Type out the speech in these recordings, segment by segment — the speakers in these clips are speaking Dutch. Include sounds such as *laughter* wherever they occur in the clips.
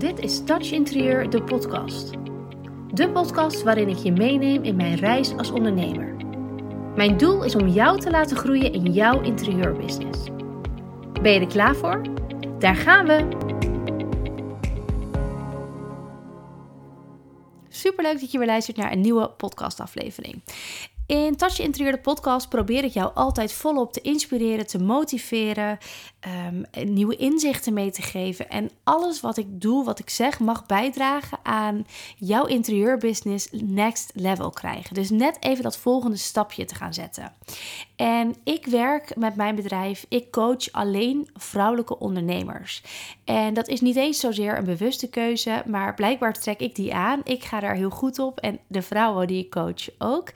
Dit is Touch Interieur, de podcast. De podcast waarin ik je meeneem in mijn reis als ondernemer. Mijn doel is om jou te laten groeien in jouw interieurbusiness. Ben je er klaar voor? Daar gaan we! Superleuk dat je weer luistert naar een nieuwe podcastaflevering. In Touch Interieur, de podcast, probeer ik jou altijd volop te inspireren, te motiveren, um, nieuwe inzichten mee te geven. En alles wat ik doe, wat ik zeg, mag bijdragen aan jouw interieurbusiness next level krijgen. Dus net even dat volgende stapje te gaan zetten. En ik werk met mijn bedrijf, ik coach alleen vrouwelijke ondernemers. En dat is niet eens zozeer een bewuste keuze, maar blijkbaar trek ik die aan. Ik ga daar heel goed op en de vrouwen die ik coach ook.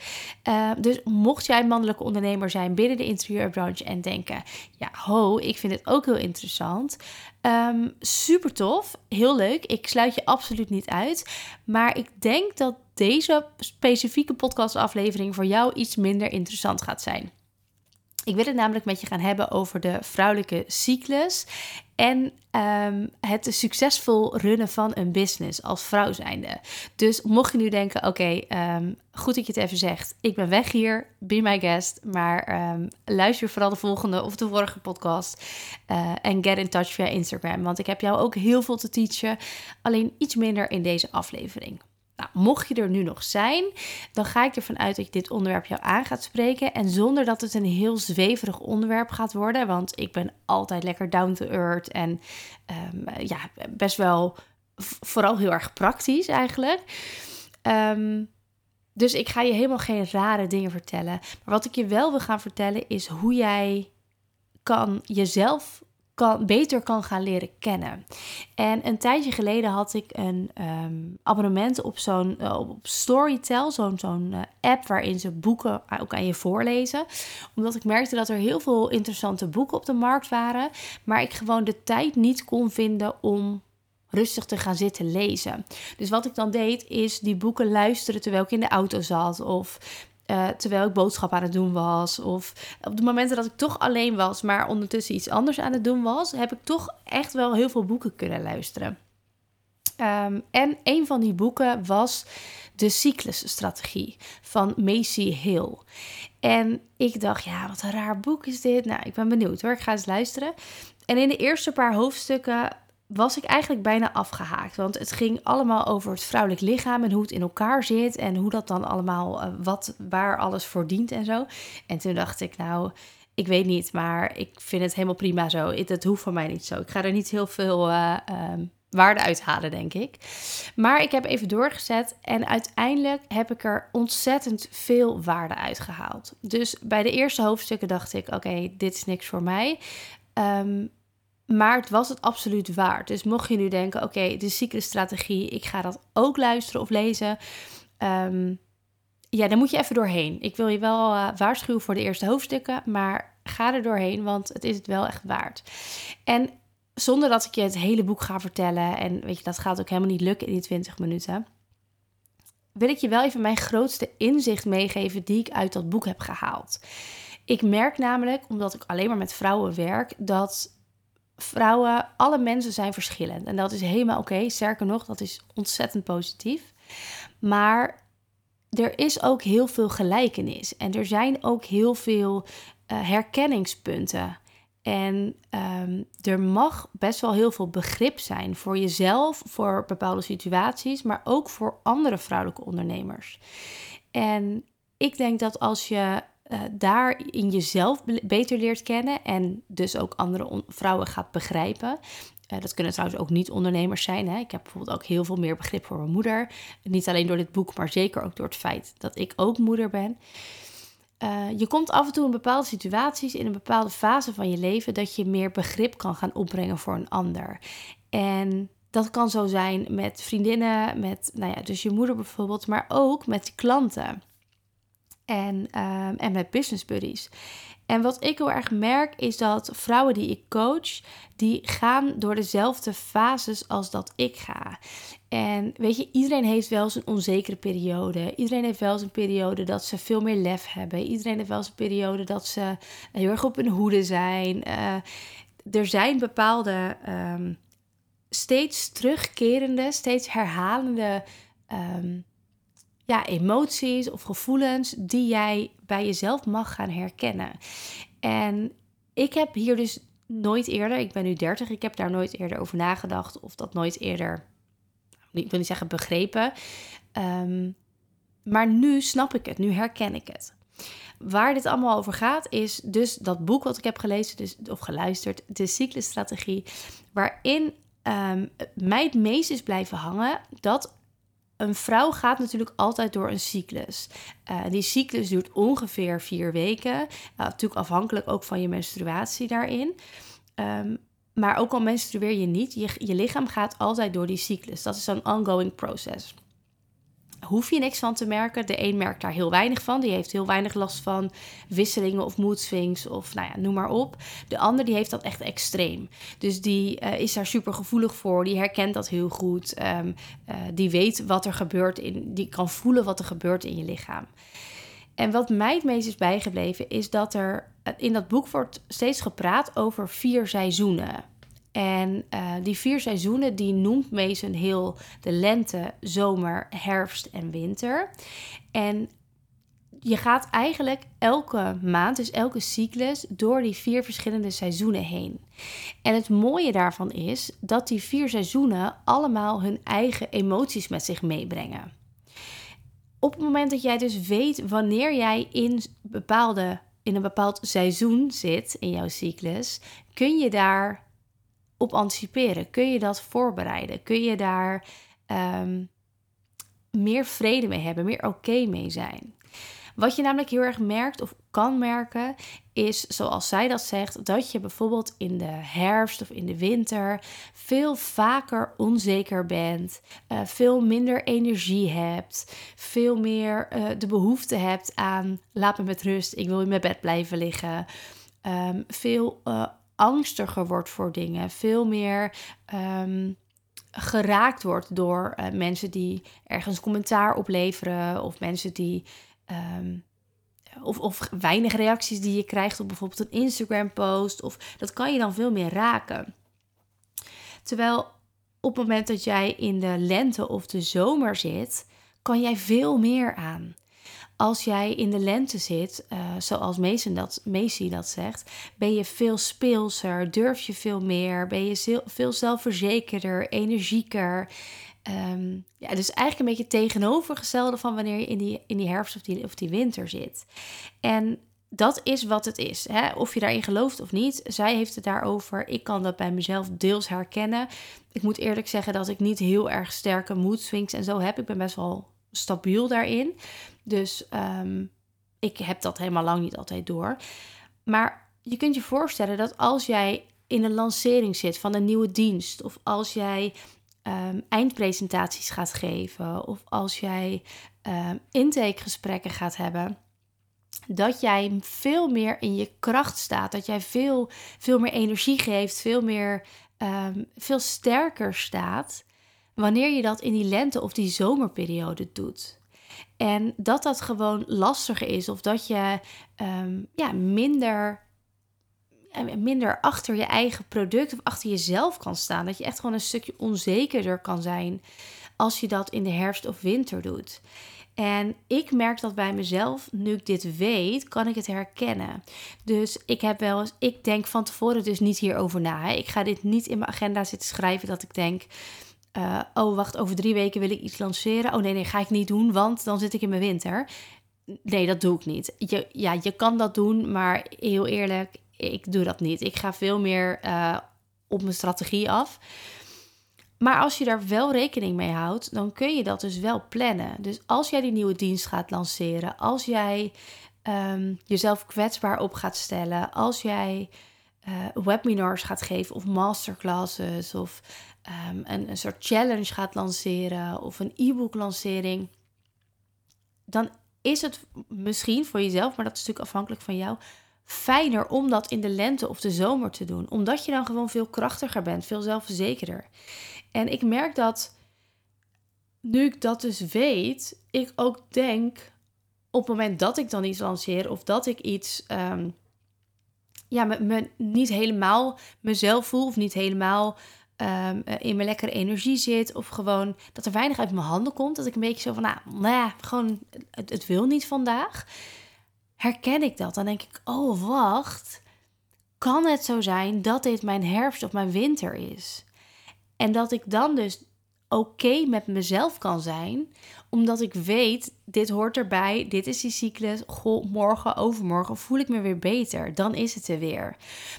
Uh, dus mocht jij mannelijke ondernemer zijn binnen de interieurbranche en denken: ja, ho, ik vind het ook heel interessant. Um, super tof, heel leuk. Ik sluit je absoluut niet uit. Maar ik denk dat deze specifieke podcastaflevering voor jou iets minder interessant gaat zijn. Ik wil het namelijk met je gaan hebben over de vrouwelijke cyclus en um, het succesvol runnen van een business als vrouw zijnde. Dus mocht je nu denken, oké, ehm, goed dat je het even zegt. Ik ben weg hier, be my guest. Maar um, luister vooral de volgende of de vorige podcast. Uh, en get in touch via Instagram. Want ik heb jou ook heel veel te teachen. Alleen iets minder in deze aflevering. Nou, mocht je er nu nog zijn, dan ga ik ervan uit dat je dit onderwerp jou aan gaat spreken. En zonder dat het een heel zweverig onderwerp gaat worden. Want ik ben altijd lekker down to earth en um, ja, best wel vooral heel erg praktisch eigenlijk. Um, dus ik ga je helemaal geen rare dingen vertellen. Maar wat ik je wel wil gaan vertellen is hoe jij kan jezelf kan, beter kan gaan leren kennen. En een tijdje geleden had ik een um, abonnement op zo'n uh, op Storytel, zo'n zo'n uh, app waarin ze boeken ook aan je voorlezen. Omdat ik merkte dat er heel veel interessante boeken op de markt waren, maar ik gewoon de tijd niet kon vinden om rustig te gaan zitten lezen. Dus wat ik dan deed, is die boeken luisteren terwijl ik in de auto zat. Of uh, terwijl ik boodschap aan het doen was. Of op de momenten dat ik toch alleen was, maar ondertussen iets anders aan het doen was, heb ik toch echt wel heel veel boeken kunnen luisteren. Um, en een van die boeken was De Cyclusstrategie van Macy Hill. En ik dacht, ja, wat een raar boek is dit. Nou, ik ben benieuwd hoor. Ik ga eens luisteren. En in de eerste paar hoofdstukken was ik eigenlijk bijna afgehaakt. Want het ging allemaal over het vrouwelijk lichaam en hoe het in elkaar zit. En hoe dat dan allemaal, uh, wat, waar alles voor dient en zo. En toen dacht ik, nou, ik weet niet, maar ik vind het helemaal prima zo. Het, hoeft van mij niet zo. Ik ga er niet heel veel uh, um, waarde uithalen, denk ik. Maar ik heb even doorgezet en uiteindelijk heb ik er ontzettend veel waarde uitgehaald. Dus bij de eerste hoofdstukken dacht ik, oké, dit is niks voor mij. Um, maar het was het absoluut waard. Dus mocht je nu denken, oké, okay, de cyclusstrategie, ik ga dat ook luisteren of lezen. Um, ja, dan moet je even doorheen. Ik wil je wel uh, waarschuwen voor de eerste hoofdstukken, maar ga er doorheen, want het is het wel echt waard. En zonder dat ik je het hele boek ga vertellen, en weet je, dat gaat ook helemaal niet lukken in die 20 minuten, wil ik je wel even mijn grootste inzicht meegeven die ik uit dat boek heb gehaald. Ik merk namelijk, omdat ik alleen maar met vrouwen werk, dat vrouwen, alle mensen zijn verschillend. En dat is helemaal oké. Okay. Sterker nog, dat is ontzettend positief. Maar er is ook heel veel gelijkenis. En er zijn ook heel veel uh, herkenningspunten. En um, er mag best wel heel veel begrip zijn voor jezelf, voor bepaalde situaties, maar ook voor andere vrouwelijke ondernemers. En ik denk dat als je uh, daar in jezelf beter leert kennen en dus ook andere vrouwen gaat begrijpen. Uh, dat kunnen trouwens ook niet ondernemers zijn. Hè? Ik heb bijvoorbeeld ook heel veel meer begrip voor mijn moeder. Niet alleen door dit boek, maar zeker ook door het feit dat ik ook moeder ben. Uh, je komt af en toe in bepaalde situaties, in een bepaalde fase van je leven, dat je meer begrip kan gaan opbrengen voor een ander. En dat kan zo zijn met vriendinnen, met, nou ja, dus je moeder bijvoorbeeld, maar ook met klanten en, um, en met business buddies. En wat ik heel erg merk is dat vrouwen die ik coach, die gaan door dezelfde fases als dat ik ga. En weet je, iedereen heeft wel een onzekere periode. Iedereen heeft wel een periode dat ze veel meer lef hebben. Iedereen heeft wel een periode dat ze heel erg op hun hoede zijn. Uh, er zijn bepaalde um, steeds terugkerende, steeds herhalende ehm, ja, emoties of gevoelens die jij bij jezelf mag gaan herkennen. En ik heb hier dus nooit eerder, ik ben nu 30, ik heb daar nooit eerder over nagedacht of dat nooit eerder, ik wil niet zeggen begrepen. Ehm, maar nu snap ik het, nu herken ik het. Waar dit allemaal over gaat, is dus dat boek wat ik heb gelezen dus, of geluisterd, de cyclusstrategie, waarin um, mij het meest is blijven hangen dat een vrouw gaat natuurlijk altijd door een cyclus. Uh, die cyclus duurt ongeveer vier weken. Uh, natuurlijk afhankelijk ook van je menstruatie daarin. Um, maar ook al menstrueer je niet, je, je lichaam gaat altijd door die cyclus. Dat is een ongoing process hoef je niks van te merken. De een merkt daar heel weinig van. Die heeft heel weinig last van wisselingen of mood swings of nou ja, noem maar op. De ander die heeft dat echt extreem. Dus die uh, is daar super gevoelig voor. Die herkent dat heel goed. Um, uh, die weet wat er gebeurt. In, die kan voelen wat er gebeurt in je lichaam. En wat mij het meest is bijgebleven is dat er in dat boek wordt steeds gepraat over vier seizoenen. En uh, die vier seizoenen, die noemt Mason heel de lente, zomer, herfst en winter. En je gaat eigenlijk elke maand, dus elke cyclus, door die vier verschillende seizoenen heen. En het mooie daarvan is dat die vier seizoenen allemaal hun eigen emoties met zich meebrengen. Op het moment dat jij dus weet wanneer jij in, bepaalde, in een bepaald seizoen zit in jouw cyclus, kun je daar op anticiperen? Kun je dat voorbereiden? Kun je daar um, meer vrede mee hebben, meer oké mee zijn? Wat je namelijk heel erg merkt of kan merken, is zoals zij dat zegt, dat je bijvoorbeeld in de herfst of in de winter veel vaker onzeker bent, uh, veel minder energie hebt, veel meer uh, de behoefte hebt aan laat me met rust, ik wil in mijn bed blijven liggen. Um, veel uh, angstiger wordt voor dingen, veel meer um, geraakt wordt door uh, mensen die ergens commentaar opleveren of mensen die. Um, of, of weinig reacties die je krijgt op bijvoorbeeld een Instagram-post. Of dat kan je dan veel meer raken. Terwijl op het moment dat jij in de lente of de zomer zit, kan jij veel meer aan als jij in de lente zit, uh, zoals Mason dat, Macy dat zegt, ben je veel speelser, durf je veel meer, ben je veel zelfverzekerder, energieker. Um, ja, dus eigenlijk een beetje tegenovergestelde van wanneer je in die, in die herfst of die, of die winter zit. En dat is wat het is. Hè? Of je daarin gelooft of niet. Zij heeft het daarover. Ik kan dat bij mezelf deels herkennen. Ik moet eerlijk zeggen dat ik niet heel erg sterke mood swings en zo heb. Ik ben best wel stabiel daarin. Dus um, ik heb dat helemaal lang niet altijd door. Maar je kunt je voorstellen dat als jij in een lancering zit van een nieuwe dienst, of als jij um, eindpresentaties gaat geven, of als jij um, intakegesprekken gaat hebben, dat jij veel meer in je kracht staat, dat jij veel, veel meer energie geeft, veel meer, veel sterker staat, wanneer je dat in die lente of die zomerperiode doet. En dat dat gewoon lastiger is of dat je um, ja, minder, eh, minder achter je eigen product of achter jezelf kan staan. Dat je echt gewoon een stukje onzekerder kan zijn als je dat in de herfst of winter doet. En ik merk dat bij mezelf, nu ik dit weet, kan ik het herkennen. Dus ik heb wel eens, ik denk van tevoren dus niet hierover na. Ik ga dit niet in mijn agenda zitten schrijven dat ik denk, uh, oh wacht, over drie weken wil ik iets lanceren. Oh nee, nee, ga ik niet doen, want dan zit ik in mijn winter. Nee, dat doe ik niet. Je, ja, je kan dat doen, maar heel eerlijk, ik doe dat niet. Ik ga veel meer uh, op mijn strategie af. Maar als je daar wel rekening mee houdt, dan kun je dat dus wel plannen. Dus als jij die nieuwe dienst gaat lanceren, als jij um, jezelf kwetsbaar op gaat stellen, als jij uh, webinars gaat geven of masterclasses of um, een, soort challenge gaat lanceren of een e-book lancering, dan is het misschien voor jezelf, maar dat is natuurlijk afhankelijk van jou, fijner om dat in de lente of de zomer te doen. Omdat je dan gewoon veel krachtiger bent, veel zelfverzekerder. En ik merk dat nu ik dat dus weet, ik ook denk op het moment dat ik dan iets lanceer of dat ik iets um, ja, me, niet helemaal mezelf voel of niet helemaal um, in mijn lekkere energie zit. Of gewoon dat er weinig uit mijn handen komt. Dat ik een beetje zo van, nou, nou ja, gewoon, het, het wil niet vandaag. Herken ik dat? Dan denk ik, oh wacht. Kan het zo zijn dat dit mijn herfst of mijn winter is? En dat ik dan dus oké met mezelf kan zijn, omdat ik weet, dit hoort erbij, dit is die cyclus. Goh, morgen, overmorgen voel ik me weer beter. Dan is het er weer.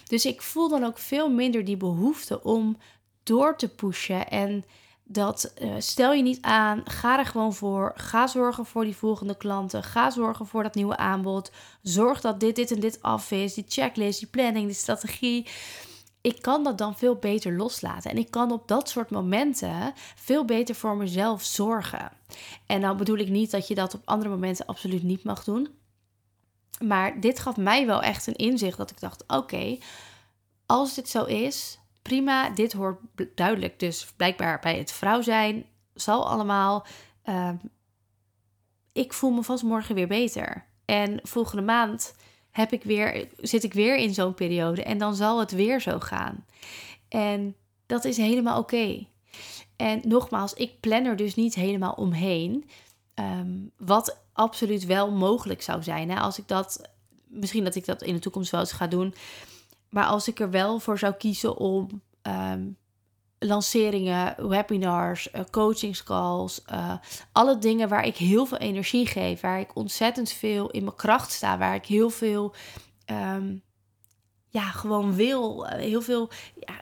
Dus ik voel dan ook veel minder die behoefte om door te pushen en dat uh, stel je niet aan, ga er gewoon voor. Ga zorgen voor die volgende klanten. Ga zorgen voor dat nieuwe aanbod. Zorg dat dit, dit en dit af is. Die checklist, die planning, die strategie ik kan dat dan veel beter loslaten. En ik kan op dat soort momenten veel beter voor mezelf zorgen. En dan bedoel ik niet dat je dat op andere momenten absoluut niet mag doen. Maar dit gaf mij wel echt een inzicht dat ik dacht: oké, als dit zo is, prima. Dit hoort duidelijk dus blijkbaar bij het vrouw zijn. Zal allemaal. Ehm, ik voel me vast morgen weer beter. En volgende maand heb ik weer, zit ik weer in zo'n periode en dan zal het weer zo gaan. En dat is helemaal oké. En nogmaals, ik plan er dus niet helemaal omheen. Ehm, wat absoluut wel mogelijk zou zijn. Hè? Als ik dat, misschien dat ik dat in de toekomst wel eens ga doen. Maar als ik er wel voor zou kiezen om ehm, lanceringen, webinars, uh, coachingscalls, uh, alle dingen waar ik heel veel energie geef, waar ik ontzettend veel in mijn kracht sta, waar ik heel veel, um, ja, gewoon wil, eh, heel veel ja,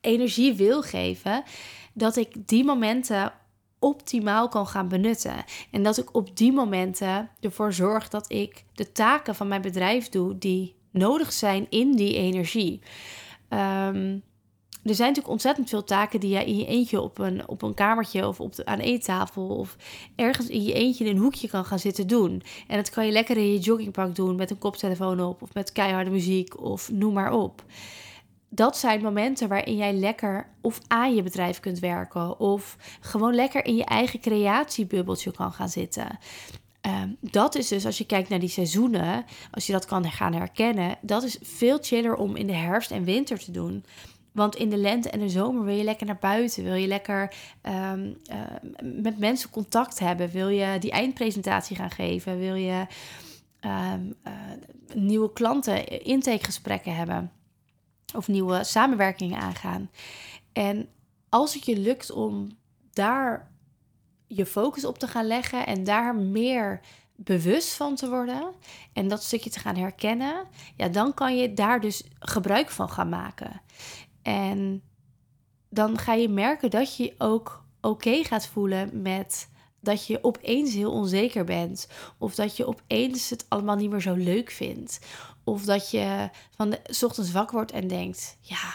energie wil geven, dat ik die momenten optimaal kan gaan benutten. En dat ik op die momenten ervoor zorg dat ik de taken van mijn bedrijf doe die nodig zijn in die energie. Um, er zijn natuurlijk ontzettend veel taken die jij in je eentje op een, op een kamertje of op de, aan eettafel of ergens in je eentje in een hoekje kan gaan zitten doen. En dat kan je lekker in je joggingpak doen met een koptelefoon op of met keiharde muziek of noem maar op. Dat zijn momenten waarin jij lekker of aan je bedrijf kunt werken of gewoon lekker in je eigen creatiebubbeltje kan gaan zitten. Ehm, dat is dus, als je kijkt naar die seizoenen, als je dat kan gaan herkennen, dat is veel chiller om in de herfst en winter te doen. Want in de lente en de zomer wil je lekker naar buiten. Wil je lekker ehm, eh, met mensen contact hebben. Wil je die eindpresentatie gaan geven. Wil je um, uh, nieuwe klanten intakegesprekken hebben. Of nieuwe samenwerkingen aangaan. En als het je lukt om daar je focus op te gaan leggen en daar meer bewust van te worden en dat stukje te gaan herkennen, ja, dan kan je daar dus gebruik van gaan maken. En dan ga je merken dat je ook oké gaat voelen met dat je opeens heel onzeker bent. Of dat je opeens het allemaal niet meer zo leuk vindt. Of dat je van de ochtends wakker wordt en denkt: ja,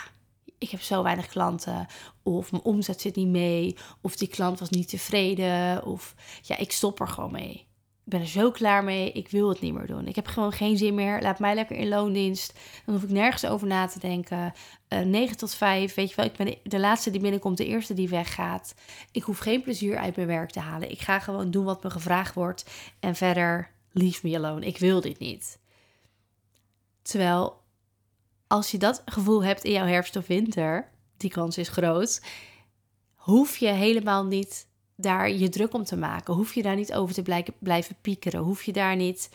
ik heb zo weinig klanten. Of mijn omzet zit niet mee. Of die klant was niet tevreden. Of ja, ik stop er gewoon mee ik ben er zo klaar mee. Ik wil het niet meer doen. Ik heb gewoon geen zin meer. Laat mij lekker in loondienst. Dan hoef ik nergens over na te denken. Uh, eh, 9 tot 5. Weet je wel, ik ben de, laatste die binnenkomt, de eerste die weggaat. Ik hoef geen plezier uit mijn werk te halen. Ik ga gewoon doen wat me gevraagd wordt. En verder, leave me alone. Ik wil dit niet. Terwijl, als je dat gevoel hebt in jouw herfst of winter, die kans is groot, hoef je helemaal niet daar je druk om te maken. Hoef je daar niet over te blijven piekeren. Hoef je daar niet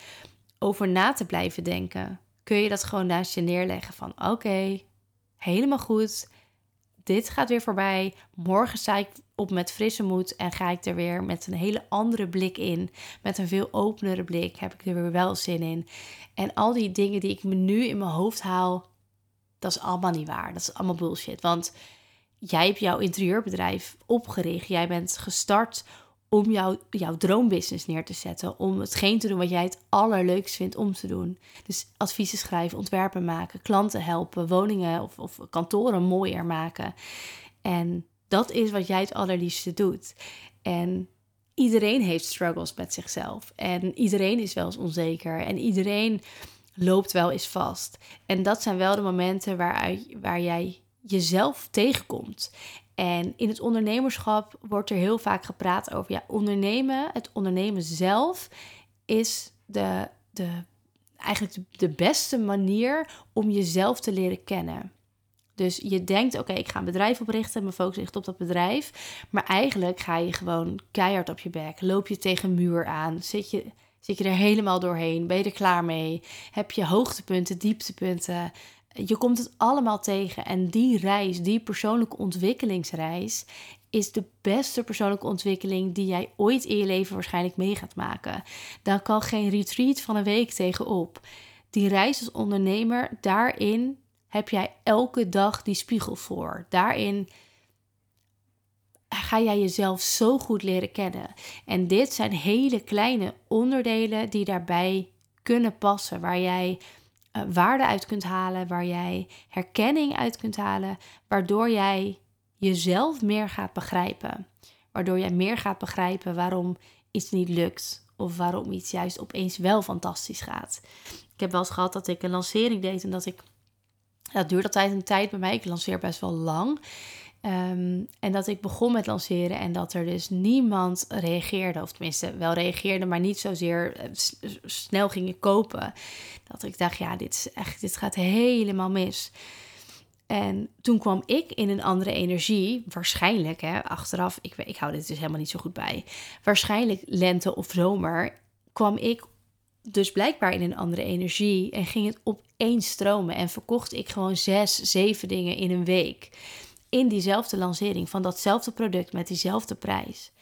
over na te blijven denken. Kun je dat gewoon naast je neerleggen van oké, helemaal goed. Dit gaat weer voorbij. Morgen sta ik op met frisse moed en ga ik er weer met een hele andere blik in. Met een veel openere blik heb ik er weer wel zin in. En al die dingen die ik me nu in mijn hoofd haal, dat is allemaal niet waar. Dat is allemaal bullshit. Want jij hebt jouw interieurbedrijf opgericht. Jij bent gestart om jouw, jouw droombusiness neer te zetten. Om hetgeen te doen wat jij het allerleukst vindt om te doen. Dus adviezen schrijven, ontwerpen maken, klanten helpen, woningen of, of kantoren mooier maken. En dat is wat jij het allerliefste doet. En iedereen heeft struggles met zichzelf. En iedereen is wel eens onzeker. En iedereen loopt wel eens vast. En dat zijn wel de momenten waar, waar jij jezelf tegenkomt. En in het ondernemerschap wordt er heel vaak gepraat over ja, ondernemen. Het ondernemen zelf is de, de, eigenlijk de, beste manier om jezelf te leren kennen. Dus je denkt, oké, ik ga een bedrijf oprichten, mijn focus ligt op dat bedrijf. Maar eigenlijk ga je gewoon keihard op je bek. Loop je tegen een muur aan, zit je, zit je er helemaal doorheen, ben je er klaar mee? Heb je hoogtepunten, dieptepunten? Je komt het allemaal tegen. En die reis, die persoonlijke ontwikkelingsreis, is de beste persoonlijke ontwikkeling die jij ooit in je leven waarschijnlijk mee gaat maken. Dan kan geen retreat van een week tegenop. Die reis als ondernemer, daarin heb jij elke dag die spiegel voor. Daarin ga jij jezelf zo goed leren kennen. En dit zijn hele kleine onderdelen die daarbij kunnen passen, waar jij uh, waarde uit kunt halen, waar jij herkenning uit kunt halen, waardoor jij jezelf meer gaat begrijpen. Waardoor jij meer gaat begrijpen waarom iets niet lukt of waarom iets juist opeens wel fantastisch gaat. Ik heb wel eens gehad dat ik een lancering deed en dat ik dat duurt altijd een tijd bij mij. Ik lanceer best wel lang. Ehm, en dat ik begon met lanceren en dat er dus niemand reageerde. Of tenminste, wel reageerde, maar niet zozeer eh, snel gingen kopen. Dat ik dacht, ja, dit, is echt, dit gaat helemaal mis. En toen kwam ik in een andere energie, waarschijnlijk, hè, achteraf, ik, ik hou dit dus helemaal niet zo goed bij. Waarschijnlijk lente of zomer kwam ik dus blijkbaar in een andere energie en ging het opeens stromen en verkocht ik gewoon zes, zeven dingen in een week. In diezelfde lancering van datzelfde product met diezelfde prijs.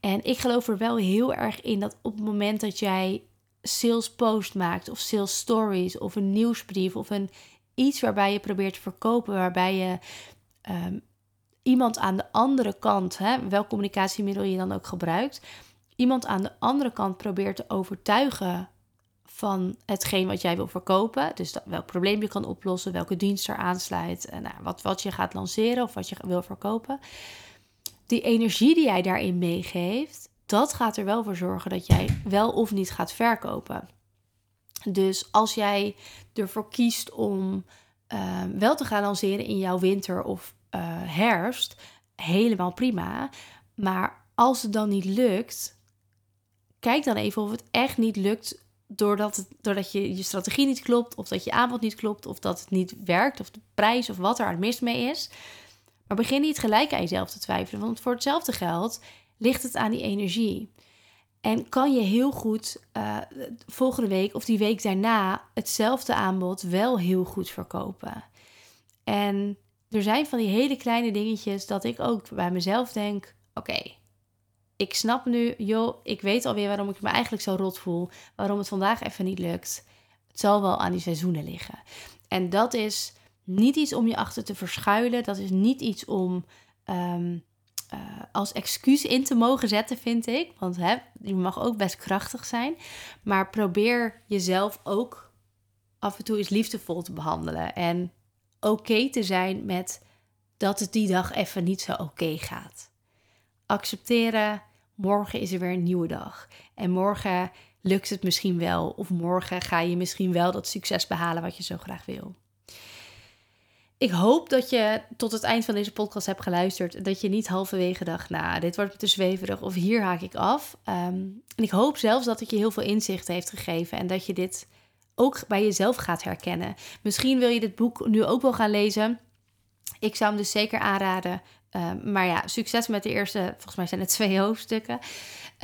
En ik geloof er wel heel erg in dat op het moment dat jij sales post maakt of sales stories of een nieuwsbrief of een iets waarbij je probeert te verkopen, waarbij je um, iemand aan de andere kant, hè, welk communicatiemiddel je dan ook gebruikt, iemand aan de andere kant probeert te overtuigen van hetgeen wat jij wil verkopen. Dus dat, welk probleem je kan oplossen, welke dienst er aansluit, en nou, wat, wat je gaat lanceren of wat je wil verkopen. Die energie die jij daarin meegeeft, dat gaat er wel voor zorgen dat jij wel of niet gaat verkopen. Dus als jij ervoor kiest om uh, wel te gaan lanceren in jouw winter of uh, herfst, helemaal prima. Maar als het dan niet lukt, kijk dan even of het echt niet lukt doordat, het, doordat je, je strategie niet klopt, of dat je aanbod niet klopt, of dat het niet werkt, of de prijs of wat er aan mis mee is. Maar begin niet gelijk aan jezelf te twijfelen, want voor hetzelfde geld ligt het aan die energie. En kan je heel goed uh, volgende week of die week daarna hetzelfde aanbod wel heel goed verkopen. En er zijn van die hele kleine dingetjes dat ik ook bij mezelf denk: oké, ik snap nu, joh, ik weet alweer waarom ik me eigenlijk zo rot voel, waarom het vandaag even niet lukt. Het zal wel aan die seizoenen liggen. En dat is niet iets om je achter te verschuilen. Dat is niet iets om um, uh, als excuus in te mogen zetten, vind ik. Want hè, je mag ook best krachtig zijn. Maar probeer jezelf ook af en toe eens liefdevol te behandelen. En oké te zijn met dat het die dag even niet zo oké gaat. Accepteren, morgen is er weer een nieuwe dag. En morgen lukt het misschien wel. Of morgen ga je misschien wel dat succes behalen wat je zo graag wil. Ik hoop dat je tot het eind van deze podcast hebt geluisterd. Dat je niet halverwege dacht, nou, dit wordt te zweverig of hier haak ik af. Um, en ik hoop zelfs dat het je heel veel inzicht heeft gegeven en dat je dit ook bij jezelf gaat herkennen. Misschien wil je dit boek nu ook wel gaan lezen. Ik zou hem dus zeker aanraden. Um, maar ja, succes met de eerste, volgens mij zijn het *laughs* twee hoofdstukken.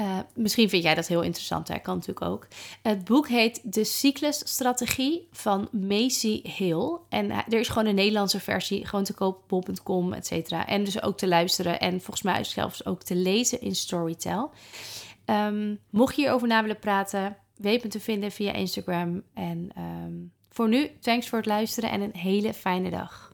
Uh, misschien vind jij dat heel interessant, hè? kan natuurlijk ook. Het boek heet De Cyclusstrategie van Macy Hill. En uh, er is gewoon een Nederlandse versie, gewoon te kopen op bol.com, et cetera. En dus ook te luisteren en volgens mij zelfs ook te lezen in Storytel. Um, mocht je hierover na willen praten, weet me te vinden via Instagram. En voor nu, thanks voor het luisteren en een hele fijne dag.